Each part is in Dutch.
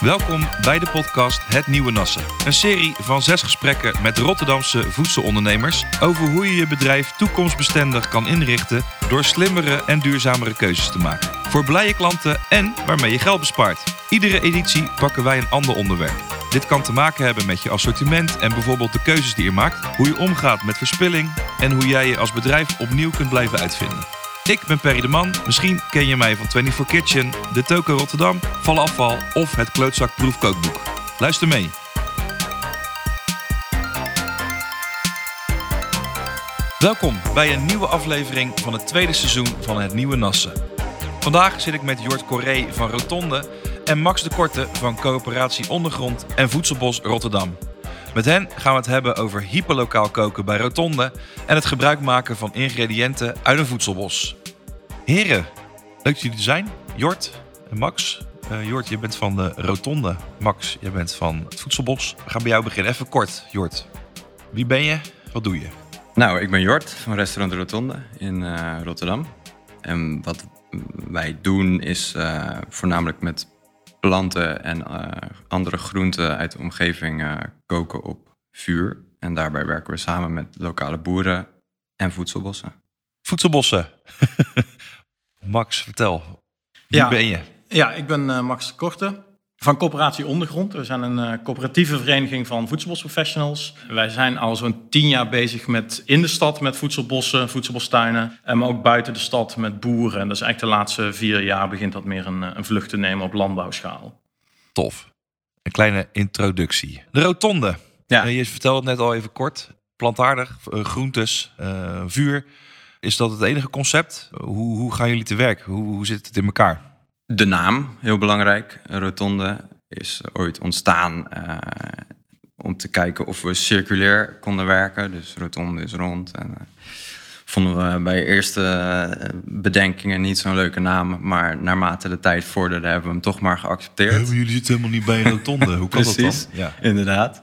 Welkom bij de podcast Het Nieuwe Nassen. Een serie van zes gesprekken met Rotterdamse voedselondernemers over hoe je je bedrijf toekomstbestendig kan inrichten door slimmere en duurzamere keuzes te maken. Voor blije klanten en waarmee je geld bespaart. Iedere editie pakken wij een ander onderwerp. Dit kan te maken hebben met je assortiment en bijvoorbeeld de keuzes die je maakt, hoe je omgaat met verspilling en hoe jij je als bedrijf opnieuw kunt blijven uitvinden. Ik ben Perry de Man. Misschien ken je mij van 24 Kitchen, de Toko Rotterdam, Vallen Afval of het Klootzak Proefkookboek. Luister mee. Welkom bij een nieuwe aflevering van het tweede seizoen van Het Nieuwe Nassen. Vandaag zit ik met Jort Corré van Rotonde en Max de Korte van Coöperatie Ondergrond en Voedselbos Rotterdam. Met hen gaan we het hebben over hyperlokaal koken bij Rotonde en het gebruik maken van ingrediënten uit een voedselbos. Heren, leuk dat jullie er zijn. Jort en Max. Uh, Jort, je bent van de Rotonde. Max, je bent van het voedselbos. We gaan bij jou beginnen. Even kort, Jort. Wie ben je? Wat doe je? Nou, ik ben Jort van restaurant Rotonde in uh, Rotterdam. En wat wij doen is uh, voornamelijk met planten en andere groenten uit de omgeving koken op vuur. En daarbij werken we samen met lokale boeren en voedselbossen. Voedselbossen. Max, vertel. Wie Ja. ben je? Ja, ik ben eh, Max de Korte van Coöperatie Ondergrond. We zijn een eh, coöperatieve vereniging van voedselbosprofessionals. Wij zijn al zo'n tien jaar bezig met in de stad met voedselbossen, voedselbostuinen. En maar ook buiten de stad met boeren. En dat is eigenlijk de laatste vier jaar begint dat meer een, eh, een vlucht te nemen op landbouwschaal. Tof. Een kleine introductie. De rotonde. Ja. Eh, je vertelde het net al even kort. Plantaardig, eh, groentes, eh, vuur. Is dat het enige concept? Hoe, hoe gaan jullie te werk? Hoe, hoe zit het in elkaar? De naam, heel belangrijk. Rotonde is ooit ontstaan eh, om te kijken of we circulair konden werken. Dus rotonde is rond. En, eh, vonden we bij eerste eh, bedenkingen niet zo'n leuke naam. Maar naarmate de tijd vorderde hebben we hem toch maar geaccepteerd. jullie zitten helemaal niet bij een rotonde. Hoe kan Precies. dat dan? Ja. Inderdaad.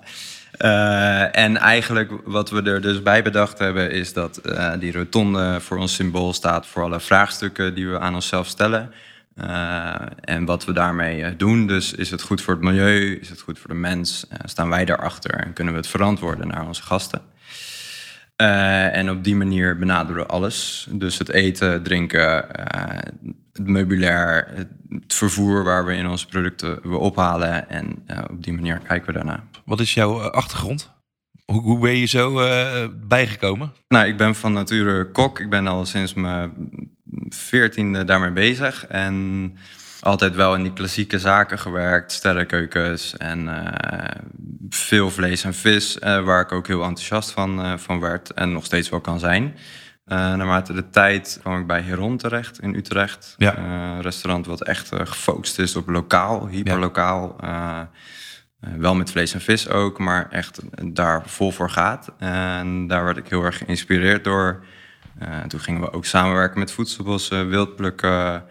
Eh, en eigenlijk wat we er dus bij bedacht hebben, is dat eh, die rotonde voor ons symbool staat voor alle vraagstukken die we aan onszelf stellen. Eh, en wat we daarmee doen. Dus is het goed voor het milieu? Is het goed voor de mens? Staan wij daarachter en kunnen we het verantwoorden naar onze gasten? Eh, en op die manier benaderen we alles. Dus het eten, drinken, eh, het meubilair, het vervoer waar we in onze producten we ophalen. En eh, op die manier kijken we daarna. Wat is jouw achtergrond? Hoe, hoe ben je zo bijgekomen? Nou, ik ben van nature kok. Ik ben al sinds mijn veertiende daarmee bezig. En altijd wel in die klassieke zaken gewerkt. Sterrenkeukens en eh, veel vlees en vis. eh, waar ik ook heel enthousiast van, eh, van werd. En nog steeds wel kan zijn. Naarmate de tijd kwam ik bij Heron terecht in Utrecht. Ja. Een restaurant wat echt gefocust is op lokaal, hyperlokaal. Wel met vlees en vis ook, maar echt daar vol voor gaat. En daar werd ik heel erg geïnspireerd door. Toen gingen we ook samenwerken met voedselbossen, wildplukken.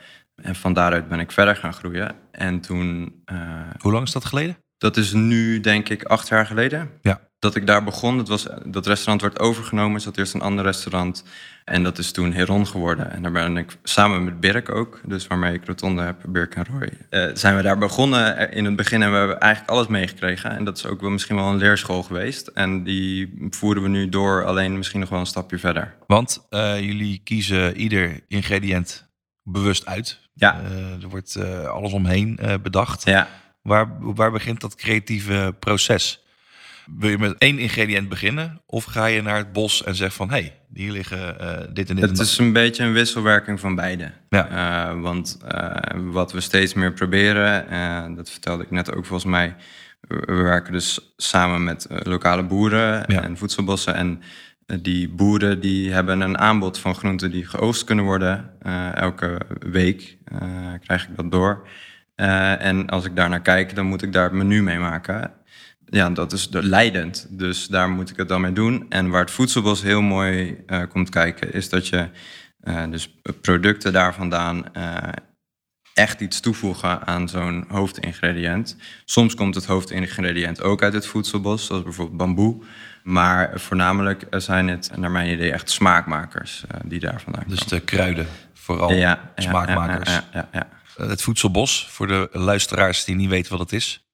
En van daaruit ben ik verder gaan groeien. En toen, eh, Hoe lang is dat geleden? dat is nu denk ik acht jaar geleden. Ja. Dat ik daar begon. Dat, was, dat restaurant werd overgenomen. Er zat eerst een ander restaurant. En dat is toen Heron geworden. En daar ben ik samen met Birk ook, dus waarmee ik Rotonde heb, Birk en Roy, eh, zijn we daar begonnen in het begin. En we hebben eigenlijk alles meegekregen. En dat is ook wel misschien wel een leerschool geweest. En die voeren we nu door, alleen misschien nog wel een stapje verder. Want eh, jullie kiezen ieder ingrediënt bewust uit. Ja. Eh, er wordt eh, alles omheen eh, bedacht. Ja, Waar, waar begint dat creatieve proces? Wil je met één ingrediënt beginnen? Of ga je naar het bos en zeg van... hé, hey, hier liggen dit en dit Het is een beetje een wisselwerking van beide. Ja. Want wat we steeds meer proberen, dat vertelde ik net ook volgens mij. We we werken dus samen met lokale boeren Ja. en voedselbossen. En die boeren die hebben een aanbod van groenten die geoogst kunnen worden. Eh, elke week eh, krijg ik dat door. Eh, en als ik daar naar kijk, dan moet ik daar het menu mee maken. Ja, dat is de- leidend. Dus daar moet ik het dan mee doen. En waar het voedselbos heel mooi komt kijken, is dat je dus producten daar vandaan echt iets toevoegen aan zo'n hoofdingrediënt. Soms komt het hoofdingrediënt ook uit het voedselbos, zoals bijvoorbeeld bamboe. Maar voornamelijk zijn het, naar mijn idee, echt smaakmakers eh, die daar vandaan Dus komen. de kruiden vooral ja, ja, smaakmakers. Ja, ja, ja, Uh, Het voedselbos, voor de luisteraars die niet weten wat het is.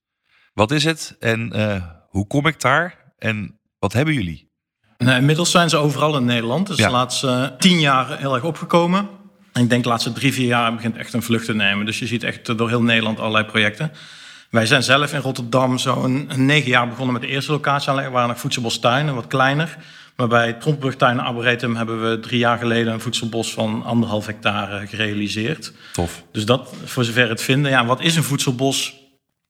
Wat is het en uh, hoe kom ik daar en wat hebben jullie? Nou, inmiddels zijn ze overal in Nederland. Dus Ja. de laatste tien jaar heel erg opgekomen. En ik denk de laatste drie, vier jaar begint echt een vlucht te nemen. Dus je ziet echt door heel Nederland allerlei projecten. Wij zijn zelf in Rotterdam zo'n negen jaar begonnen met de eerste locatie. We waren nog voedselbostuinen, wat kleiner. Maar bij en Arboretum hebben we drie jaar geleden een voedselbos van anderhalf hectare gerealiseerd. Tof. Dus dat voor zover het vinden. Ja, wat is een voedselbos?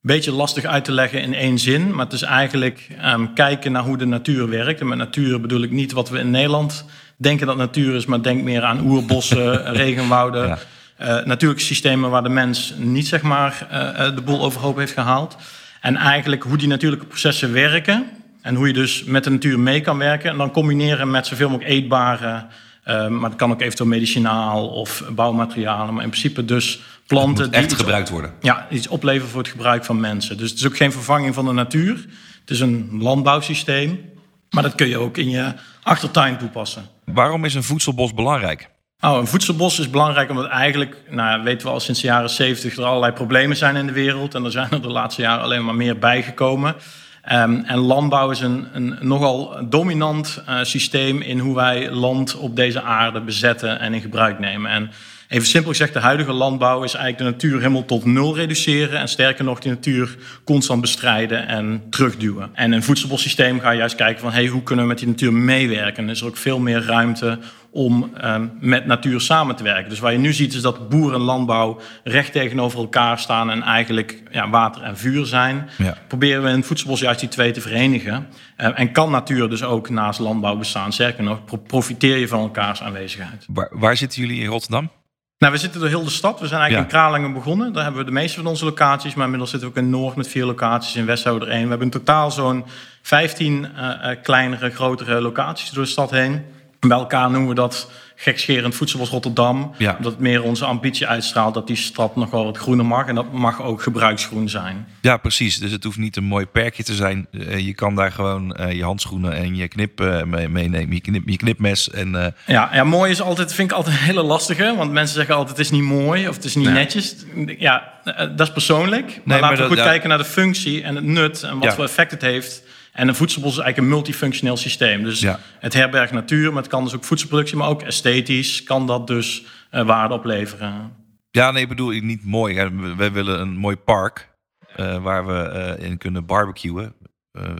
Beetje lastig uit te leggen in één zin. Maar het is eigenlijk ehm, kijken naar hoe de natuur werkt. En met natuur bedoel ik niet wat we in Nederland denken dat natuur is. Maar denk meer aan oerbossen, regenwouden. Ja. eh, natuurlijke systemen waar de mens niet zeg maar, eh, eh, de boel overhoop heeft gehaald. En eigenlijk hoe die natuurlijke processen werken. En hoe je dus met de natuur mee kan werken. En dan combineren met zoveel mogelijk eetbare. maar dat kan ook eventueel medicinaal of bouwmaterialen. Maar in principe dus planten moet echt gebruikt worden. ja, iets opleveren voor het gebruik van mensen. Dus het is ook geen vervanging van de natuur. Het is een landbouwsysteem. Maar dat kun je ook in je achtertuin toepassen. Waarom is een voedselbos belangrijk? Oh, een voedselbos is belangrijk omdat eigenlijk, nou, weten we al sinds de jaren 70 er allerlei problemen zijn in de wereld. En er zijn er de laatste jaren alleen maar meer bijgekomen. Ehm, en landbouw is een, een nogal dominant eh, systeem in hoe wij land op deze aarde bezetten en in gebruik nemen. En even simpel gezegd, de huidige landbouw is eigenlijk de natuur helemaal tot nul reduceren. En sterker nog, die natuur constant bestrijden en terugduwen. En in een voedselbossysteem ga je juist kijken van hey, hoe kunnen we met die natuur meewerken. En is er ook veel meer ruimte om ehm, met natuur samen te werken. Dus wat je nu ziet is dat boer en landbouw recht tegenover elkaar staan en eigenlijk ja, water en vuur zijn. Ja. Proberen we in het voedselbos juist die twee te verenigen. Eh, en kan natuur dus ook naast landbouw bestaan. Sterker nog, pro- profiteer je van elkaars aanwezigheid. Waar, waar zitten jullie in Rotterdam? Nou, we zitten door heel de stad. We zijn eigenlijk Ja. in Kralingen begonnen. Daar hebben we de meeste van onze locaties. Maar inmiddels zitten we ook in Noord met vier locaties. In Westhouden er één. We hebben in totaal zo'n 15 eh, eh, kleinere, grotere locaties door de stad heen. Bij elkaar noemen we dat gekscherend voedselbos Rotterdam. Ja. Omdat het meer onze ambitie uitstraalt dat die stad nog wel wat groener mag. En dat mag ook gebruiksgroen zijn. Ja, precies. Dus het hoeft niet een mooi perkje te zijn. Eh, je kan daar gewoon eh, je handschoenen en je knip eh, mee- meenemen. Je, knip, je knipmes. En, Ja, ja, mooi is altijd, vind ik altijd een hele lastige. Want mensen zeggen altijd het is niet mooi of het is niet Nee. netjes. Ja, dat is persoonlijk. Maar laten we dat- goed ja. kijken naar de functie en het nut en wat Ja. voor effect het heeft. En een voedselbos is eigenlijk een multifunctioneel systeem. Dus Ja. het herbergt natuur, maar het kan dus ook voedselproductie, maar ook esthetisch kan dat dus eh, waarde opleveren. ja, nee, bedoel ik niet mooi. Wij willen een mooi park eh, waar we eh, in kunnen barbecuen.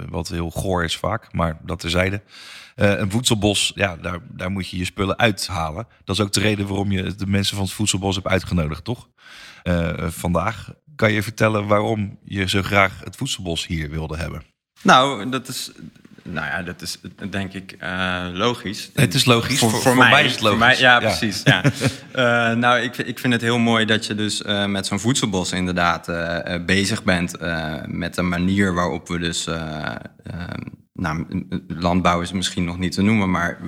Wat heel goor is vaak, maar dat terzijde. Een voedselbos, ja, daar, daar moet je je spullen uithalen. Dat is ook de reden waarom je de mensen van het voedselbos hebt uitgenodigd, toch? Vandaag kan je vertellen waarom je zo graag het voedselbos hier wilde hebben. Nou, dat is, nou ja, dat is denk ik eh, logisch. Het is logisch. Voor, Voor- voor, voor mij, mij is het logisch. mij, ja, Ja. precies. Ja. Eh, nou, ik, ik vind het heel mooi dat je dus eh, met zo'n voedselbos inderdaad bezig bent met de manier waarop we dus, eh, eh, nou, landbouw is misschien nog niet te noemen, maar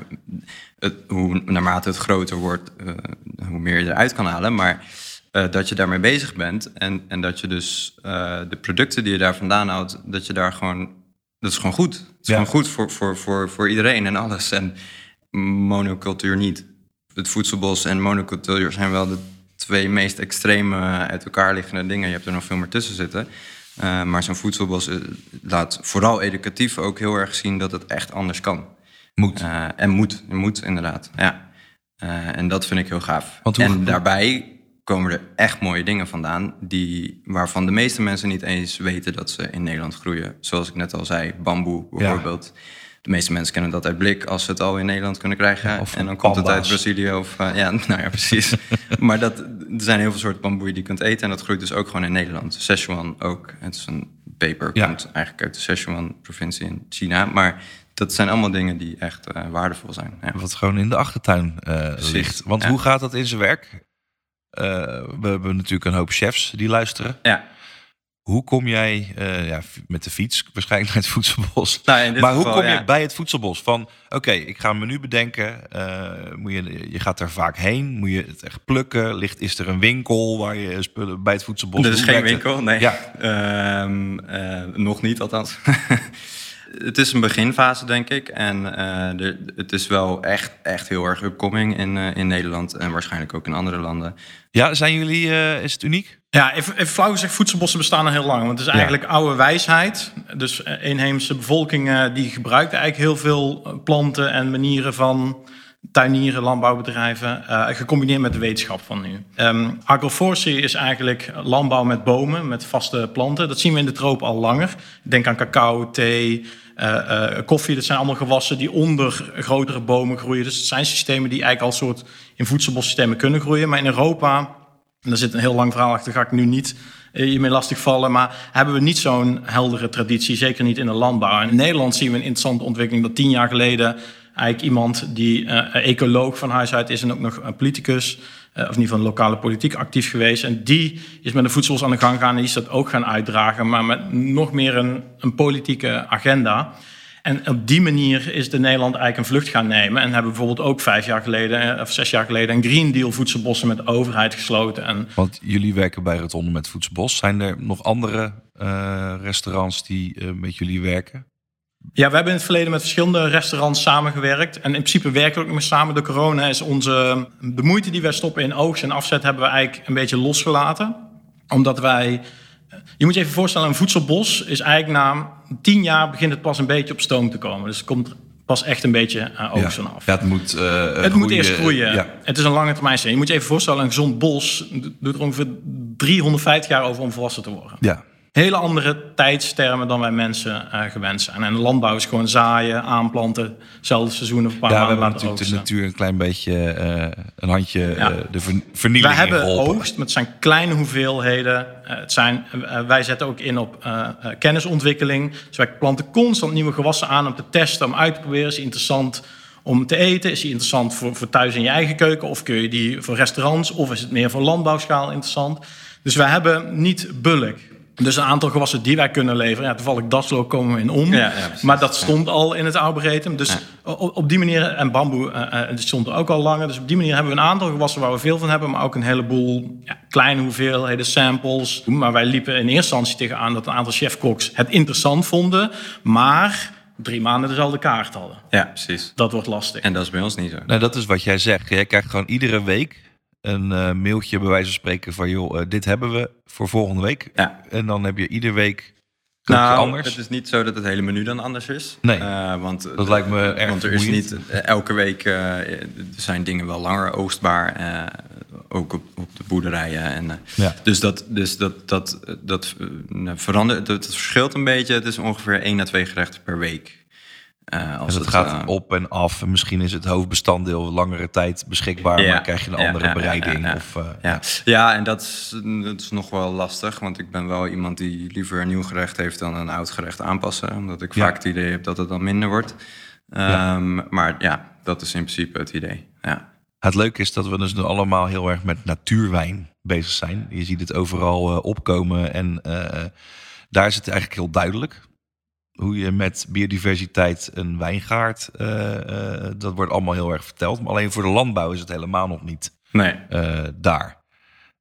het, hoe, naarmate het groter wordt, hoe meer je eruit kan halen. Maar dat je daarmee bezig bent en, en dat je dus de producten die je daar vandaan houdt, dat je daar gewoon dat is gewoon goed. Het is Ja. gewoon goed voor, voor, voor, voor iedereen en alles. En monocultuur niet. Het voedselbos en monocultuur zijn wel de twee meest extreme uit elkaar liggende dingen. Je hebt er nog veel meer tussen zitten. Eh, maar zo'n voedselbos eh, laat vooral educatief ook heel erg zien dat het echt anders kan. Moet. Eh, en moet, moet inderdaad. Ja. Eh, en dat vind ik heel gaaf. Want hoe- en daarbij komen er echt mooie dingen vandaan, die, waarvan de meeste mensen niet eens weten dat ze in Nederland groeien. Zoals ik net al zei, bamboe bijvoorbeeld. De meeste mensen kennen dat uit blik als ze het al in Nederland kunnen krijgen. Ja, en dan komt het uit. Brazilië of eh, ja, nou ja, precies. maar dat, er zijn heel veel soorten bamboe die je kunt eten en dat groeit dus ook gewoon in Nederland. Szechuan ook. Het is een peper, Ja. komt eigenlijk uit de Szechuan-provincie in China. Maar dat zijn allemaal dingen die echt eh, waardevol zijn. Ja. Wat gewoon in de achtertuin eh, ligt. Want hoe gaat dat in zijn werk? Eh, we hebben natuurlijk een hoop chefs die luisteren. ja. Hoe kom jij eh, ja, met de fiets waarschijnlijk naar het voedselbos? Nou, maar hoe kom ja. je bij het voedselbos? Van oké, ik ga een menu bedenken. eh, moet je, je gaat er vaak heen. Moet je het echt plukken? Ligt, is er een winkel waar je spullen bij het voedselbos? Er is geen het? winkel, nee. Ja. Ehm, eh, nog niet althans. het is een beginfase, denk ik. En uh, de, het is wel echt, echt heel erg upcoming in, uh, in Nederland en waarschijnlijk ook in andere landen. Ja, zijn jullie, uh, is het uniek? Ja, even, even flauw gezegd, voedselbossen bestaan al heel lang. Want het is eigenlijk ja. oude wijsheid. Dus inheemse bevolking die gebruikt eigenlijk heel veel planten en manieren van tuinieren, landbouwbedrijven, uh, gecombineerd met de wetenschap van nu. Um, agroforestry is eigenlijk landbouw met bomen, met vaste planten. Dat zien we in de tropen al langer. Denk aan cacao, thee, uh, uh, koffie. Dat zijn allemaal gewassen die onder grotere bomen groeien. Dus het zijn systemen die eigenlijk al soort in voedselbossystemen kunnen groeien. Maar in Europa, en daar zit een heel lang verhaal achter, ga ik nu niet je mee lastigvallen. Maar hebben we niet zo'n heldere traditie, zeker niet in de landbouw. In Nederland zien we een interessante ontwikkeling dat tien jaar geleden eigenlijk iemand die uh, ecoloog van huis uit is en ook nog een politicus, uh, of in ieder geval lokale politiek actief geweest. En die is met de voedsels aan de gang gegaan en die is dat ook gaan uitdragen, maar met nog meer een, een politieke agenda. En op die manier is de Nederland eigenlijk een vlucht gaan nemen. En hebben bijvoorbeeld ook vijf jaar geleden, of zes jaar geleden, een Green Deal voedselbossen met de overheid gesloten. En Want jullie werken bij Rotonde met Voedselbos. Zijn er nog andere restaurants die met jullie werken? Ja, we hebben in het verleden met verschillende restaurants samengewerkt. En in principe werken we ook nog meer samen. De corona is onze. De moeite die wij stoppen in oogst en afzet hebben we eigenlijk een beetje losgelaten. Omdat wij. Je moet je even voorstellen, een voedselbos is eigenlijk na tien jaar begint het pas een beetje op stoom te komen. Dus het komt pas echt een beetje uh, oogst ja. af. Ja, het moet, uh, het groeien, moet eerst groeien. Ja. Het is een lange termijn. Je moet je even voorstellen, een gezond bos doet er ongeveer 350 jaar over om volwassen te worden. Ja hele andere tijdstermen dan wij mensen uh, gewend zijn. En de landbouw is gewoon zaaien, aanplanten, hetzelfde seizoen of een paar ja, maanden we hebben natuurlijk de natuur een klein beetje uh, een handje ja. uh, de vernieling Wij hebben geholpen. oogst, met zijn kleine hoeveelheden. het zijn, wij zetten ook in op kennisontwikkeling. Dus wij planten constant nieuwe gewassen aan om te testen, om uit te proberen. Is die interessant om te eten? Is die interessant voor, voor thuis in je eigen keuken? Of kun je die voor restaurants? Of is het meer voor landbouwschaal interessant? Dus wij hebben niet bulk. Dus een aantal gewassen die wij kunnen leveren. Ja, toevallig daslo komen we in om. Ja, ja, maar dat stond al in het arboretum. Dus op, op, die manier, en bamboe uh, uh, stond er ook al langer. Dus op die manier hebben we een aantal gewassen waar we veel van hebben. Maar ook een heleboel ja, kleine hoeveelheden samples. Maar wij liepen in eerste instantie tegenaan dat een aantal chefkoks het interessant vonden. Maar drie maanden dezelfde kaart hadden. Ja, precies. Dat wordt lastig. En dat is bij ons niet zo. Nou, dat is wat jij zegt. Jij krijgt gewoon iedere week een uh, mailtje bij wijze van spreken van joh, uh, dit hebben we voor volgende week. Ja. En dan heb je ieder week nou, anders. Het is niet zo dat het hele menu dan anders is. Nee, uh, want, dat lijkt me erg Want er is niet elke week er zijn dingen wel langer oogstbaar. ook op, op, de boerderijen. En, ja. Dus dat, dus dat, dat, dat, verandert. Dat verschilt een beetje. Het is ongeveer één à twee gerechten per week. Uh, als dus het, het gaat uh, op en af. Misschien is het hoofdbestanddeel langere tijd beschikbaar, ja, maar krijg je een ja, andere ja, bereiding. Ja, of, uh, ja. ja, en dat is, dat is nog wel lastig, want ik ben wel iemand die liever een nieuw gerecht heeft dan een oud gerecht aanpassen. Omdat ik vaak het idee heb dat het dan minder wordt. Um, maar ja, dat is in principe het idee. Ja. Het leuke is dat we dus nu allemaal heel erg met natuurwijn bezig zijn. Je ziet het overal opkomen en daar is het eigenlijk heel duidelijk hoe je met biodiversiteit een wijngaard, uh, uh, dat wordt allemaal heel erg verteld. Maar alleen voor de landbouw is het helemaal nog niet nee. uh, daar.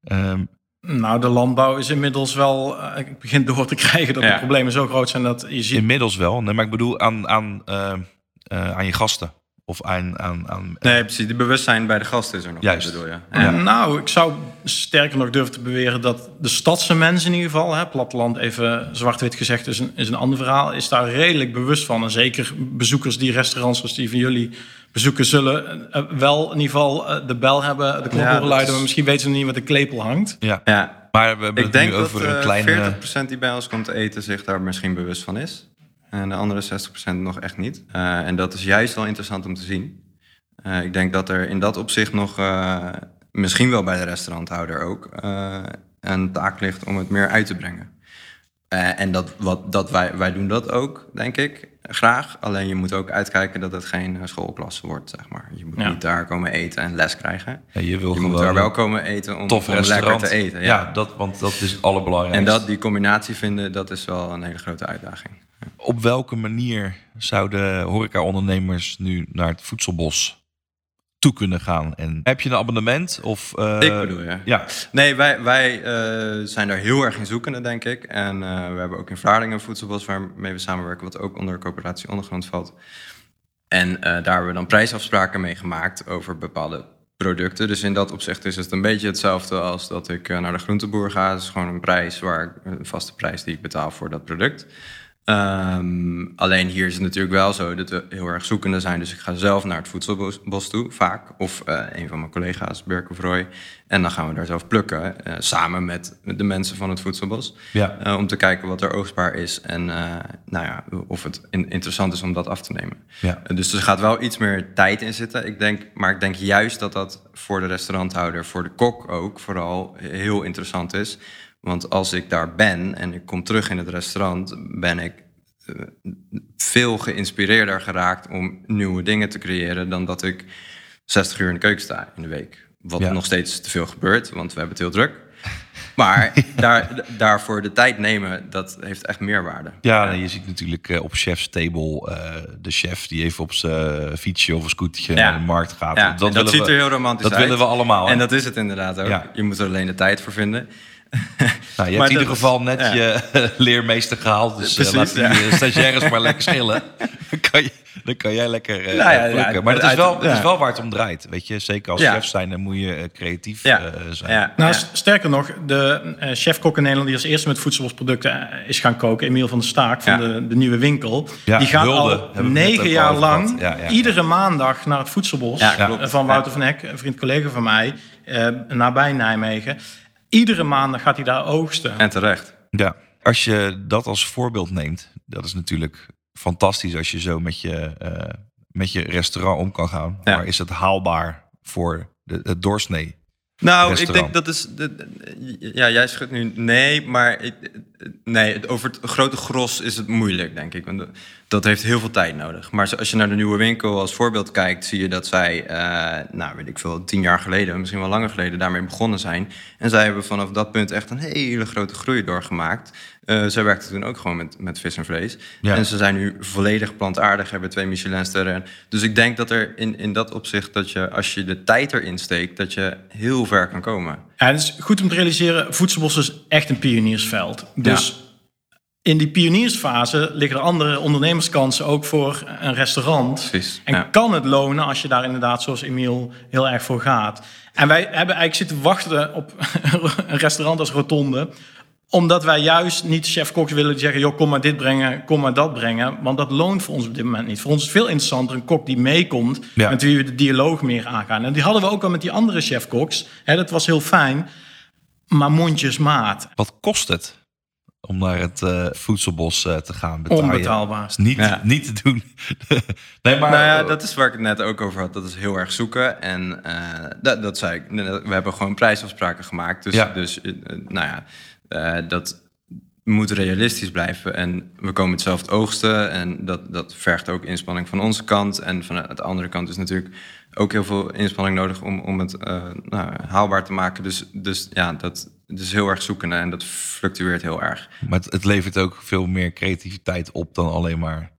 Um, nou, de landbouw is inmiddels wel. ik begin door te krijgen dat Ja. de problemen zo groot zijn dat je ziet. inmiddels wel, nee, maar ik bedoel aan, aan, aan je gasten. Of aan, aan, aan Nee, precies. De bewustzijn bij de gasten is er nog. Juist. Bedoel je? Ja. Nou, ik zou sterker nog durven te beweren dat de stadse mensen in ieder geval, hè, platteland even zwart-wit gezegd is een, is een ander verhaal, is daar redelijk bewust van. En zeker bezoekers die restaurants zoals die van jullie bezoeken, zullen uh, wel in ieder geval uh, de bel hebben, de knop Ja, horen dat luiden, is- maar misschien weten ze nog niet wat de klepel hangt. ja. Ja. Maar we hebben Ik het nu denk dat over een eh, kleine... 40% die bij ons komt eten zich daar misschien bewust van is. En de andere 60% nog echt niet. Eh, en dat is juist wel interessant om te zien. Eh, ik denk dat er in dat opzicht nog, eh, misschien wel bij de restauranthouder ook, eh, een taak ligt om het meer uit te brengen. Eh, en dat, wat, dat wij, wij doen dat ook, denk ik, graag. Alleen je moet ook uitkijken dat het geen eh, schoolklas wordt, zeg maar. Je moet Ja. niet daar komen eten en les krijgen. Ja, je wil Je gewoon moet daar wel komen eten om, tof om lekker te eten. Ja, dat, want dat is het allerbelangrijkste. En dat, die combinatie vinden, dat is wel een hele grote uitdaging. Op welke manier zouden horeca-ondernemers nu naar het voedselbos toe kunnen gaan. En heb je een abonnement? Of, uh, ik bedoel, ja. ja. Nee, wij, wij uh, zijn daar heel erg in zoekende, denk ik. En uh, we hebben ook in Vlaardingen een voedselbos waarmee we samenwerken, wat ook onder coöperatie ondergrond valt. En daar hebben we dan prijsafspraken mee gemaakt over bepaalde producten. Dus in dat opzicht is het een beetje hetzelfde als dat ik naar de groenteboer ga. Het is gewoon een prijs waar een vaste prijs die ik betaal voor dat product. Um, alleen hier is het natuurlijk wel zo dat we heel erg zoekende zijn. Dus ik ga zelf naar het voedselbos toe, vaak. Of uh, een van mijn collega's, Birk of Roy. En dan gaan we daar zelf plukken, uh, samen met de mensen van het voedselbos. Ja. Uh, om te kijken wat er oogstbaar is en nou ja, of het in interessant is om dat af te nemen. Ja. dus er gaat wel iets meer tijd in zitten. Ik denk, maar ik denk juist dat dat voor de restauranthouder, voor de kok ook vooral heel interessant is. Want als ik daar ben en ik kom terug in het restaurant, ben ik uh, veel geïnspireerder geraakt om nieuwe dingen te creëren dan dat ik 60 uur in de keuken sta in de week. Wat Ja. nog steeds te veel gebeurt, want we hebben het heel druk. Maar daar, daarvoor de tijd nemen, dat heeft echt meerwaarde. Ja, je ziet natuurlijk eh, op chef's table eh, de chef die even op zijn fietsje of een scootertje Ja. naar de markt gaat. Ja, dat, willen ziet we- er heel romantisch Dat uit. willen we allemaal. hè? En dat is het inderdaad ook. Je moet er alleen de tijd voor vinden. nou, je maar hebt in ieder geval net ja. je leermeester gehaald. Dus eh, Precies, laat die ja. eh, stagiaires maar lekker schillen. dan, kan je, dan kan jij lekker eh Nou ja, ja, plukken. maar het is, wel, het is wel waar het om draait. Weet je, zeker als Ja. chef zijn, dan moet je eh, creatief Ja. eh, zijn. Ja. Nou, sterker nog, de eh, chef-kok in Nederland die als eerste met voedselbosproducten eh, is gaan koken, Emiel van der Staak van Ja. de, de nieuwe winkel, Ja, die gaat Hulde, al negen jaar lang gehad. Ja, ja. iedere maandag naar het voedselbos eh, van Wouter Ja. van Hek, een vriend collega van mij, eh, nabij Nijmegen. Iedere maandag gaat hij daar oogsten. En terecht. Ja, als je dat als voorbeeld neemt, dat is natuurlijk fantastisch als je zo met je, eh, met je restaurant om kan gaan. Ja. Maar is het haalbaar voor de, het doorsnee? Nou, restaurant. ik denk dat is. de- de- ja, jij schudt nu nee, maar ik, nee, over het grote gros is het moeilijk, denk ik. Want dat heeft heel veel tijd nodig. Maar als je naar de nieuwe winkel als voorbeeld kijkt, zie je dat zij, eh, nou weet ik veel, tien jaar geleden, misschien wel langer geleden, daarmee begonnen zijn. En zij hebben vanaf dat punt echt een hele grote groei doorgemaakt. Eh zij werkte toen ook gewoon met, met vis en vlees. Ja. En ze zijn nu volledig plantaardig, hebben twee Michelinsterren. Dus ik denk dat er in, in dat opzicht, dat je als je de tijd erin steekt, dat je heel ver kan komen. Ja, het is goed om te realiseren, voedselbos is echt een pioniersveld. Dus in die pioniersfase liggen er andere ondernemerskansen ook voor een restaurant. Precies, En ja. kan het lonen als je daar inderdaad, zoals Emiel, heel erg voor gaat. En wij hebben eigenlijk zitten wachten op een restaurant als Rotonde omdat wij juist niet chef-koks willen zeggen... joh, kom maar dit brengen, kom maar dat brengen. Want dat loont voor ons op dit moment niet. Voor ons is het veel interessanter een kok die meekomt... Ja. met wie we de dialoog meer aangaan. En die hadden we ook al met die andere chef-koks. Dat was heel fijn. Maar mondjesmaat, Wat kost het om naar het eh, voedselbos eh, te gaan? Betaal je- onbetaalbaar. niet, Ja. niet te doen. nee, maar nou ja, dat is waar ik het net ook over had. Dat is heel erg zoeken. En eh, dat, dat zei ik. We hebben gewoon prijsafspraken gemaakt. Dus, Ja. dus nou ja, eh, dat moet realistisch blijven. En we komen hetzelfde oogsten. En dat, dat vergt ook inspanning van onze kant. En van de andere kant is natuurlijk ook heel veel inspanning nodig om, om het eh, nou, haalbaar te maken. Dus, dus ja, dat het is heel erg zoekende en dat fluctueert heel erg. Maar het, het levert ook veel meer creativiteit op dan alleen maar.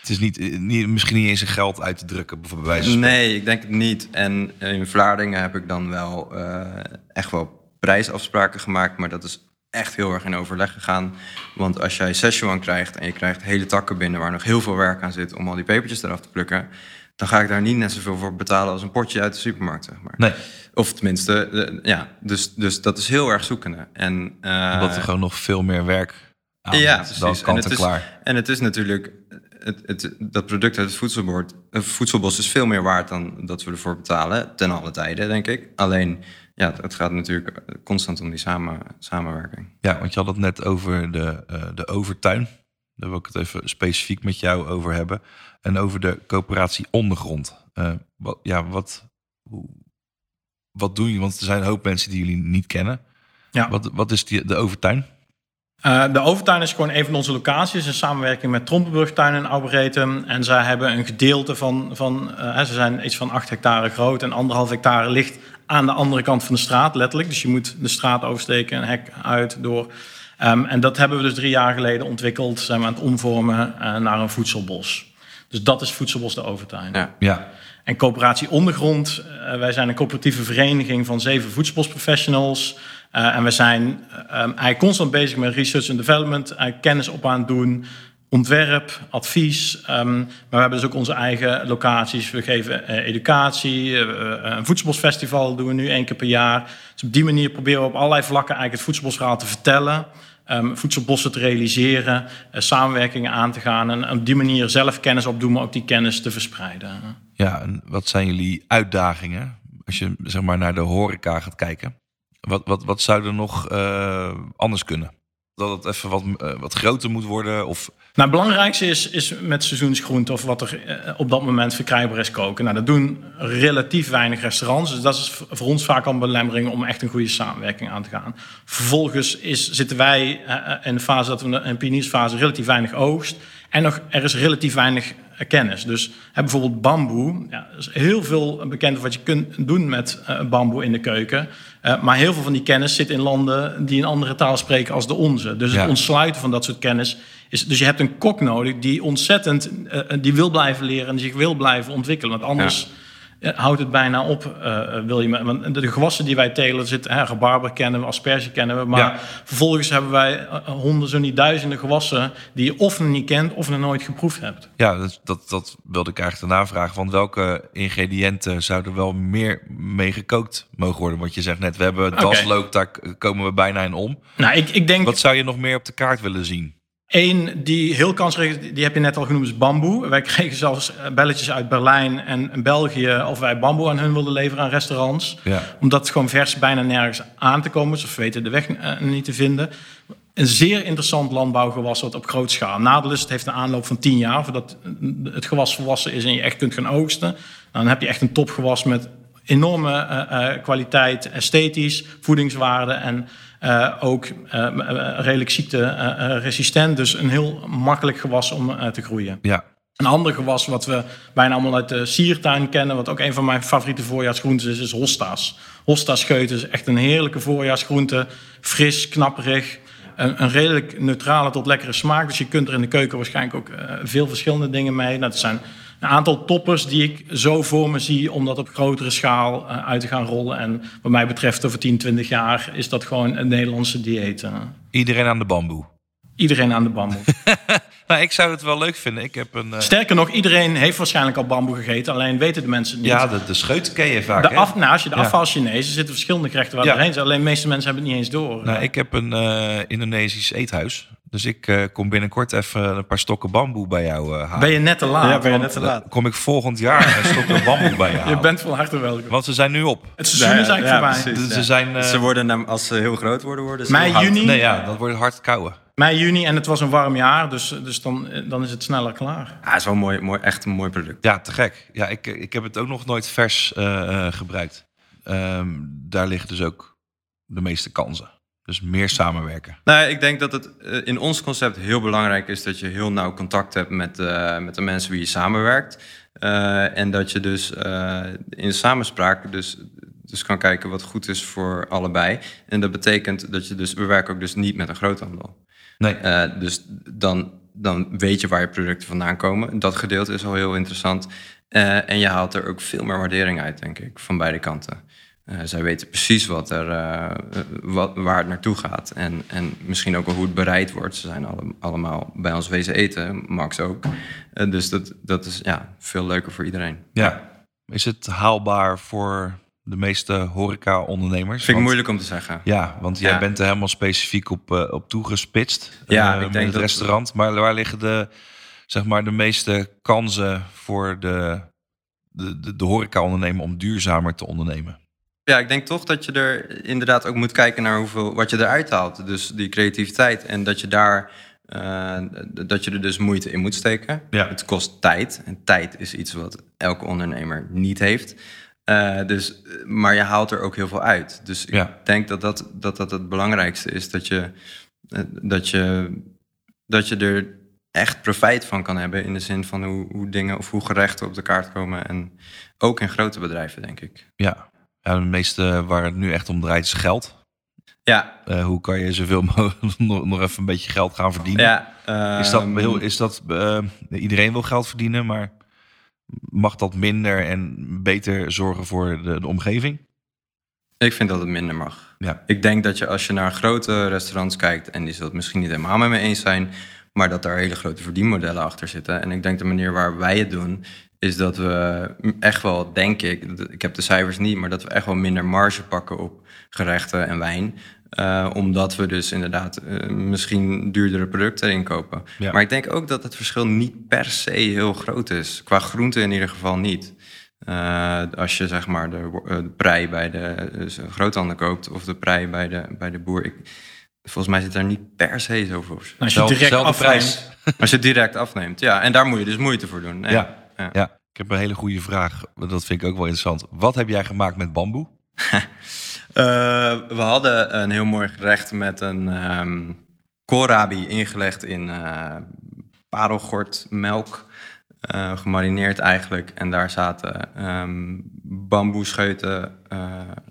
Het is niet, eh, niet misschien niet eens een geld uit te drukken, bijvoorbeeld. Nee, ik denk het niet. En in Vlaardingen heb ik dan wel eh, echt wel prijsafspraken gemaakt, maar dat is echt heel erg in overleg gegaan. Want als jij Szechuan krijgt en je krijgt hele takken binnen waar nog heel veel werk aan zit om al die pepertjes eraf te plukken, dan ga ik daar niet net zoveel voor betalen als een potje uit de supermarkt, zeg maar. Nee, Of tenminste, eh, ja, dus, dus dat is heel erg zoekende. En, eh, omdat er gewoon nog veel meer werk aan ja, dan kant het en is, klaar. En het is natuurlijk, het, het, dat product uit het voedselbord, het voedselbos is veel meer waard dan dat we ervoor betalen, ten alle tijden, denk ik. Alleen, ja, het, het gaat natuurlijk constant om die samen, samenwerking. Ja, want je had het net over de, eh, de overtuin. Daar wil ik het even specifiek met jou over hebben. En over de coöperatie ondergrond. Eh, wat, ja, wat, hoe, wat doen jullie? Want er zijn een hoop mensen die jullie niet kennen. Ja. Wat, wat is die, de overtuin? Eh, de Overtuin is gewoon een van onze locaties in samenwerking met Trompenburgtuin en Arboretum. En zij hebben een gedeelte van, van eh, ze zijn iets van 8 hectare groot en anderhalf hectare ligt aan de andere kant van de straat, letterlijk. Dus je moet de straat oversteken, een hek uit, door. Ehm, en dat hebben we dus drie jaar geleden ontwikkeld, zijn we aan het omvormen eh, naar een voedselbos. Dus dat is Voedselbos de Overtuin. Ja. Ja, En coöperatie Ondergrond, uh, wij zijn een coöperatieve vereniging van zeven voedselbosprofessionals. Uh, en we zijn um, eigenlijk constant bezig met research and development, kennis op aan het doen, ontwerp, advies. Um, maar we hebben dus ook onze eigen locaties. We geven uh, educatie, uh, een voedselbosfestival doen we nu één keer per jaar. Dus op die manier proberen we op allerlei vlakken eigenlijk het voedselbosverhaal te vertellen. Um, voedselbossen te realiseren, samenwerkingen aan te gaan en op die manier zelf kennis opdoen, maar ook die kennis te verspreiden. Ja, en wat zijn jullie uitdagingen als je zeg maar naar de horeca gaat kijken? Wat, wat, wat zou er nog anders kunnen? Dat het even wat, wat groter moet worden? Of nou, het belangrijkste is, is met seizoensgroente of wat er eh, op dat moment verkrijgbaar is koken. Nou, dat doen relatief weinig restaurants. Dus dat is voor ons vaak een belemmering om echt een goede samenwerking aan te gaan. Vervolgens is, zitten wij eh, eh, in de fase dat we een pioniersfase relatief weinig oogst. En nog, er is relatief weinig kennis. Dus bijvoorbeeld bamboe. Ja, er is heel veel bekend wat je kunt doen met bamboe in de keuken. Uh, maar heel veel van die kennis zit in landen die een andere taal spreken als de onze. Dus het ontsluiten van dat soort kennis is. Dus je hebt een kok nodig die ontzettend uh, die wil blijven leren en zich wil blijven ontwikkelen. Want anders. Ja houdt het bijna op, uh, wil je. Want de gewassen die wij telen, zit, hè, rabarber kennen we, asperge kennen we. Maar vervolgens hebben wij uh, honderden, zo niet duizenden gewassen die je of nog niet kent of nog nooit geproefd hebt. Ja, dat, dat, dat wilde ik eigenlijk daarna vragen. Want welke ingrediënten zouden wel meer mee gekookt mogen worden? Want je zegt net, we hebben daslook, okay. daar komen we bijna in om. Nou, ik, ik denk... Wat zou je nog meer op de kaart willen zien? Eén die heel kansrijk, die heb je net al genoemd, is bamboe. Wij kregen zelfs eh, belletjes uit Berlijn en België of wij bamboe aan hun wilden leveren aan restaurants. Ja. Omdat het gewoon vers bijna nergens aan te komen is, of weten de weg uh, niet te vinden. Een zeer interessant landbouwgewas wat op groot schaal. Nadelust heeft een aanloop van 10 jaar voordat het gewas volwassen is en je echt kunt gaan oogsten. Dan heb je echt een topgewas met enorme uh, kwaliteit, esthetisch, voedingswaarde en ook uh, redelijk ziekteresistent. dus een heel makkelijk gewas om te groeien. Ja. Een ander gewas wat we bijna allemaal uit de siertuin kennen, wat ook een van mijn favoriete voorjaarsgroenten is, is hosta's. Hosta-scheuten is echt een heerlijke voorjaarsgroente. Fris, knapperig. Een, een, redelijk neutrale tot lekkere smaak. Dus je kunt er in de keuken waarschijnlijk ook veel verschillende dingen mee. Nou, dat zijn een aantal toppers die ik zo voor me zie om dat op grotere schaal uh, uit te gaan rollen. En wat mij betreft over 10, 20 jaar is dat gewoon een Nederlandse dieet. Iedereen aan de bamboe. Iedereen aan de bamboe. nou, ik zou het wel leuk vinden. Ik heb een, uh... Sterker nog, iedereen heeft waarschijnlijk al bamboe gegeten. Alleen weten de mensen niet. Ja, de, de scheut ken je vaak. De af, nou, als je de ja. afval Chinees, zitten verschillende gerechten waar ja. doorheen zijn. Alleen de meeste mensen hebben het niet eens door. Nou, ik heb een Indonesisch eethuis. Dus ik uh, kom binnenkort even een paar stokken bamboe bij jou uh, halen. Ben je net te laat? Ja, ben je net te laat. kom ik volgend jaar een stokken bamboe bij je halen. Je bent van harte welkom. Want ze zijn nu op. Het seizoen is eigenlijk ja, voorbij. Precies, ze, ja. zijn, uh, ze worden, als ze heel groot worden, worden ze Mei, juni? Nee, ja, dat wordt hard kouwen. Mei, juni en het was een warm jaar, dus, dus dan, dan is het sneller klaar. Ja, het is wel mooi, mooi, echt een mooi product. Ja, te gek. Ja, ik, ik heb het ook nog nooit vers gebruikt. Um, daar liggen dus ook de meeste kansen. Dus meer samenwerken. Nou, ik denk dat het in ons concept heel belangrijk is dat je heel nauw contact hebt met, uh, met de mensen wie je samenwerkt. Uh, en dat je dus uh, in samenspraak dus, dus kan kijken wat goed is voor allebei. En dat betekent dat je dus, we werken ook dus niet met een groothandel. Nee. dus dan, dan weet je waar je producten vandaan komen. Dat gedeelte is al heel interessant. en je haalt er ook veel meer waardering uit, denk ik, van beide kanten. Uh, zij weten precies wat er, wat, waar het naartoe gaat. En, en misschien ook wel hoe het bereid wordt. Ze zijn alle, allemaal bij ons wezen eten, Max ook. Dus dat, dat is ja, veel leuker voor iedereen. Ja. Is het haalbaar voor de meeste horeca-ondernemers? Vind ik moeilijk om te zeggen. Ja, want jij bent er helemaal specifiek op, op toegespitst. Ja, ik denk het dat... restaurant. Maar waar liggen de, zeg maar, de meeste kansen voor de, de, de, de horeca-ondernemer om duurzamer te ondernemen? Ja, ik denk toch dat je er inderdaad ook moet kijken naar hoeveel, wat je eruit haalt. Dus die creativiteit. En dat je daar uh, dat je er dus moeite in moet steken. Ja. Het kost tijd. En tijd is iets wat elke ondernemer niet heeft. Uh, dus, maar je haalt er ook heel veel uit. Dus ik ja. denk dat dat, dat dat het belangrijkste is. Dat je, dat je, dat je er echt profijt van kan hebben. In de zin van hoe, hoe dingen of hoe gerechten op de kaart komen. En ook in grote bedrijven, denk ik. Ja, ja, de meeste waar het nu echt om draait is geld. Ja. Uh, hoe kan je zoveel mogelijk nog, nog even een beetje geld gaan verdienen? Ja, uh, is dat, heel, is dat uh, iedereen wil geld verdienen, maar mag dat minder en beter zorgen voor de, de omgeving? Ik vind dat het minder mag. Ja. Ik denk dat je als je naar grote restaurants kijkt, en die zult het misschien niet helemaal met me eens zijn, maar dat daar hele grote verdienmodellen achter zitten. En ik denk de manier waar wij het doen, is dat we echt wel, denk ik, ik heb de cijfers niet, maar dat we echt wel minder marge pakken op gerechten en wijn. Uh, omdat we dus inderdaad uh, misschien duurdere producten erin kopen. Ja. Maar ik denk ook dat het verschil niet per se heel groot is. Qua groente in ieder geval niet. Uh, als je zeg maar de, de prei bij de dus groothandel koopt of de prei bij de, bij de boer. Ik, volgens mij zit daar niet per se zoveel verschil. Als je direct afneemt. Als je het direct afneemt, ja. En daar moet je dus moeite voor doen. Nee. Ja. Ja. Ja, ik heb een hele goede vraag. Dat vind ik ook wel interessant. Wat heb jij gemaakt met bamboe? Uh, we hadden een heel mooi gerecht met een um, koolrabi ingelegd in uh, parelgortmelk. Uh, gemarineerd eigenlijk. En daar zaten um, bamboescheuten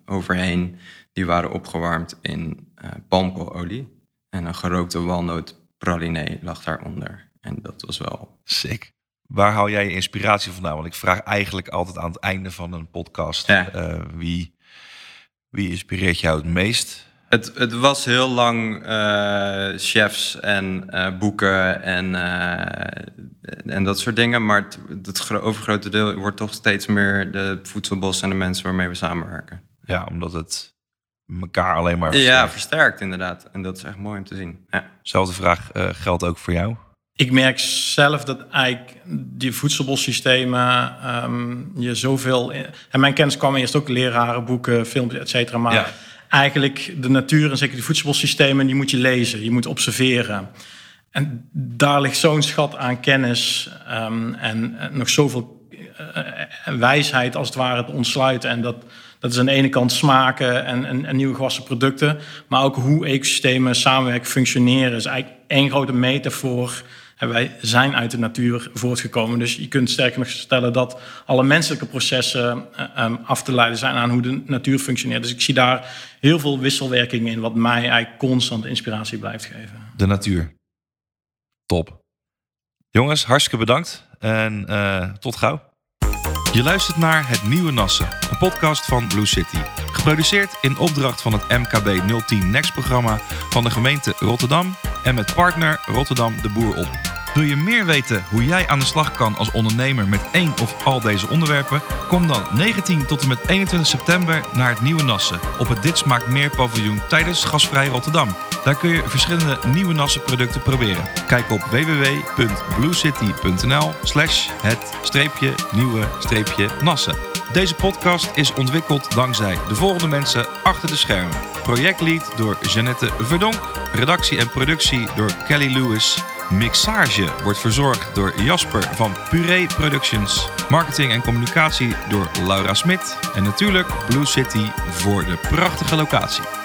overheen. Die waren opgewarmd in palmkoololie. En een gerookte walnootpralinee lag daaronder. En dat was wel... Sick. Waar haal jij je inspiratie vandaan? Want ik vraag eigenlijk altijd aan het einde van een podcast... Ja. Uh, wie, wie inspireert jou het meest? Het, het was heel lang uh, chefs en uh, boeken en, en dat soort dingen. Maar het, het overgrote deel wordt toch steeds meer de voedselbos en de mensen waarmee we samenwerken. Ja, omdat het elkaar alleen maar versterkt. Ja, versterkt inderdaad. En dat is echt mooi om te zien. Ja. Zelfde vraag geldt ook voor jou. Ik merk zelf dat eigenlijk die voedselbossystemen um, je zoveel... En mijn kennis kwam eerst ook leraren, boeken, films, et cetera. Maar Ja. eigenlijk de natuur en zeker die voedselbossystemen... die moet je lezen, je moet observeren. En daar ligt zo'n schat aan kennis um, en, en nog zoveel uh, wijsheid als het ware te ontsluiten. En dat, dat is aan de ene kant smaken en, en, en nieuwe gewassen producten... maar ook hoe ecosystemen samenwerken, functioneren... is eigenlijk één grote metafoor... En wij zijn uit de natuur voortgekomen. Dus je kunt sterker nog stellen dat alle menselijke processen uh, um, af te leiden zijn aan hoe de natuur functioneert. Dus ik zie daar heel veel wisselwerking in, wat mij eigenlijk constant inspiratie blijft geven. De natuur. Top. Jongens, hartstikke bedankt en uh, tot gauw. Je luistert naar Het Nieuwe Nassen, een podcast van Blue City. Geproduceerd in opdracht van het MKB 010 Next-programma van de gemeente Rotterdam en met partner Rotterdam de Boer op. Wil je meer weten hoe jij aan de slag kan als ondernemer met één of al deze onderwerpen? Kom dan 19 tot en met 21 september naar het Nieuwe Nassen op het Dit Smaakt Meer paviljoen tijdens Gasvrij Rotterdam. Daar kun je verschillende nieuwe Nassen producten proberen. Kijk op www.bluecity.nl slash het streepje nieuwe streepje Nassen. Deze podcast is ontwikkeld dankzij de volgende mensen achter de schermen. Projectlead door Jeannette Verdonk. Redactie en productie door Kelly Lewis. Mixage wordt verzorgd door Jasper van Puree Productions. Marketing en communicatie door Laura Smit. En natuurlijk Blue City voor de prachtige locatie.